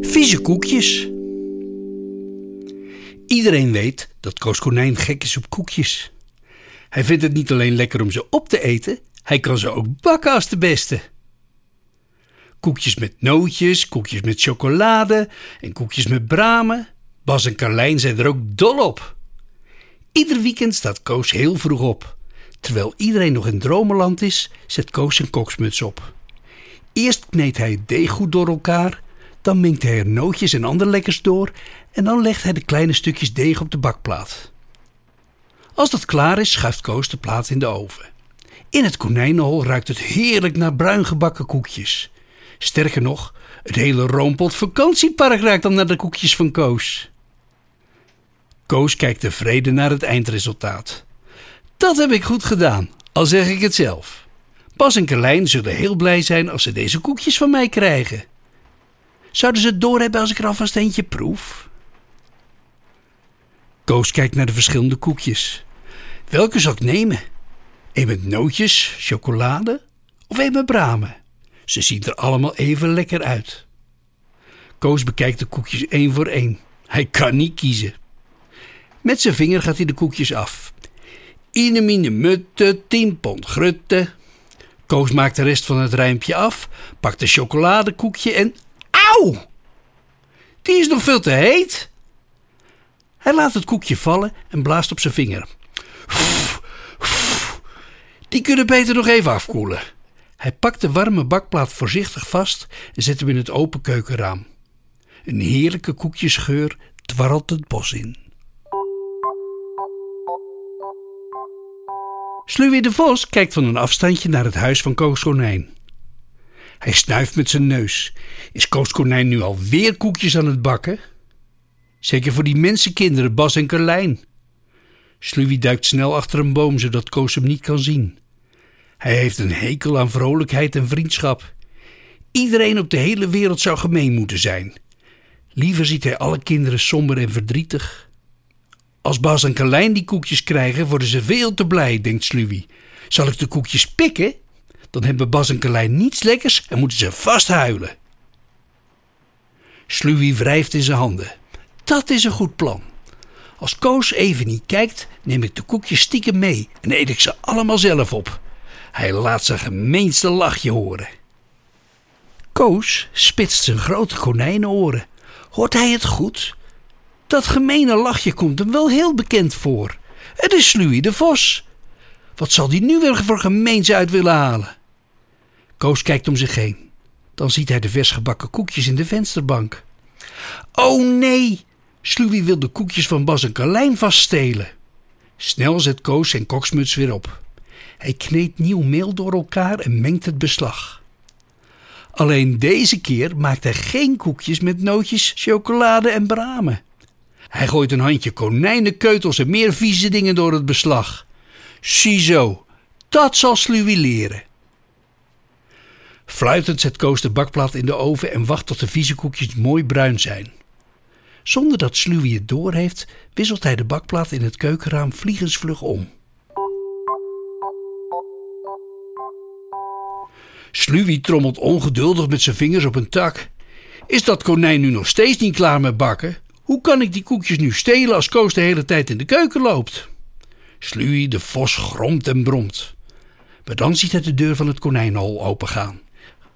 Vieze koekjes. Iedereen weet dat Koos Konijn gek is op koekjes. Hij vindt het niet alleen lekker om ze op te eten, hij kan ze ook bakken als de beste. Koekjes met nootjes, koekjes met chocolade en koekjes met bramen. Bas en Carlijn zijn er ook dol op. Ieder weekend staat Koos heel vroeg op. Terwijl iedereen nog in dromenland is, zet Koos zijn koksmuts op. Eerst kneedt hij het deeg goed door elkaar, dan mengt hij er nootjes en ander lekkers door en dan legt hij de kleine stukjes deeg op de bakplaat. Als dat klaar is, schuift Koos de plaat in de oven. In het konijnenhol ruikt het heerlijk naar bruin gebakken koekjes. Sterker nog, het hele Roompot vakantiepark ruikt dan naar de koekjes van Koos. Koos kijkt tevreden naar het eindresultaat. Dat heb ik goed gedaan, al zeg ik het zelf. Bas en Carlijn zullen heel blij zijn als ze deze koekjes van mij krijgen. Zouden ze het doorhebben als ik er alvast eentje proef? Koos kijkt naar de verschillende koekjes. Welke zal ik nemen? Een met nootjes, chocolade of een met bramen? Ze zien er allemaal even lekker uit. Koos bekijkt de koekjes één voor één. Hij kan niet kiezen. Met zijn vinger gaat hij de koekjes af. Ine mine mutte, tien pond grutte. Koos maakt de rest van het rijmpje af, pakt een chocoladekoekje en... Auw! Die is nog veel te heet. Hij laat het koekje vallen en blaast op zijn vinger. Die kunnen beter nog even afkoelen. Hij pakt de warme bakplaat voorzichtig vast en zet hem in het open keukenraam. Een heerlijke koekjesgeur dwarrelt het bos in. Sluwie de Vos kijkt van een afstandje naar het huis van Koos Konijn. Hij snuift met zijn neus. Is Koos Konijn nu alweer koekjes aan het bakken? Zeker voor die mensenkinderen Bas en Carlijn. Sluwie duikt snel achter een boom zodat Koos hem niet kan zien. Hij heeft een hekel aan vrolijkheid en vriendschap. Iedereen op de hele wereld zou gemeen moeten zijn. Liever ziet hij alle kinderen somber en verdrietig. Als Bas en Carlijn die koekjes krijgen, worden ze veel te blij, denkt Sluwie. Zal ik de koekjes pikken? Dan hebben Bas en Carlijn niets lekkers en moeten ze vast huilen. Sluwie wrijft in zijn handen. Dat is een goed plan. Als Koos even niet kijkt, neem ik de koekjes stiekem mee en eet ik ze allemaal zelf op. Hij laat zijn gemeenste lachje horen. Koos spitst zijn grote konijnenoren. Hoort hij het goed? Dat gemene lachje komt hem wel heel bekend voor. Het is Sluwie de Vos. Wat zal die nu weer voor gemeens uit willen halen? Koos kijkt om zich heen. Dan ziet hij de vers gebakken koekjes in de vensterbank. Oh nee, Sluwie wil de koekjes van Bas en Carlijn vaststelen. Snel zet Koos zijn koksmuts weer op. Hij kneedt nieuw meel door elkaar en mengt het beslag. Alleen deze keer maakt hij geen koekjes met nootjes, chocolade en bramen. Hij gooit een handje konijnenkeutels en meer vieze dingen door het beslag. Ziezo, dat zal Sluwie leren. Fluitend zet Koos de bakplaat in de oven en wacht tot de vieze koekjes mooi bruin zijn. Zonder dat Sluwie het doorheeft, wisselt hij de bakplaat in het keukenraam vliegensvlug om. Sluwie trommelt ongeduldig met zijn vingers op een tak. Is dat konijn nu nog steeds niet klaar met bakken? Hoe kan ik die koekjes nu stelen als Koos de hele tijd in de keuken loopt? Sluwie de vos gromt en bromt. Maar dan ziet hij de deur van het konijnenhol opengaan.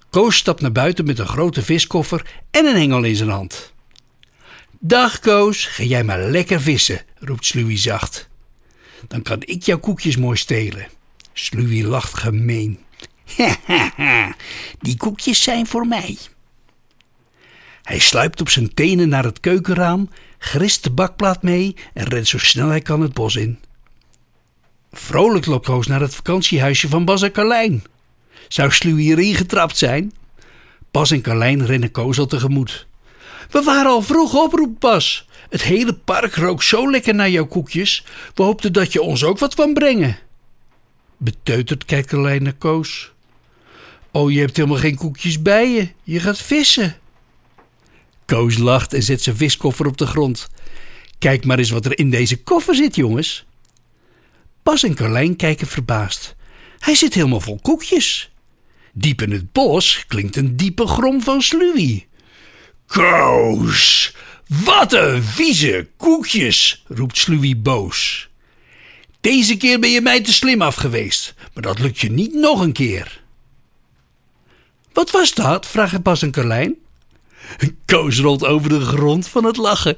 Koos stapt naar buiten met een grote viskoffer en een hengel in zijn hand. Dag Koos, ga jij maar lekker vissen, roept Sluwie zacht. Dan kan ik jouw koekjes mooi stelen. Sluwie lacht gemeen. Die koekjes zijn voor mij. Hij sluipt op zijn tenen naar het keukenraam, grist de bakplaat mee en rent zo snel hij kan het bos in. Vrolijk loopt Koos naar het vakantiehuisje van Bas en Carlijn. Zou Sluwie erin getrapt zijn? Bas en Carlijn rennen Koos al tegemoet. We waren al vroeg op, roept Bas. Het hele park rook zo lekker naar jouw koekjes. We hoopten dat je ons ook wat kwam brengen. Beteuterd kijkt Carlijn naar Koos. Oh, je hebt helemaal geen koekjes bij je. Je gaat vissen. Koos lacht en zet zijn viskoffer op de grond. Kijk maar eens wat er in deze koffer zit, jongens. Bas en Carlijn kijken verbaasd. Hij zit helemaal vol koekjes. Diep in het bos klinkt een diepe grom van Sluwie. Koos, wat een vieze koekjes, roept Sluwie boos. Deze keer ben je mij te slim af geweest, maar dat lukt je niet nog een keer. Wat was dat? vragen Bas en Carlijn. Koos rolt over de grond van het lachen.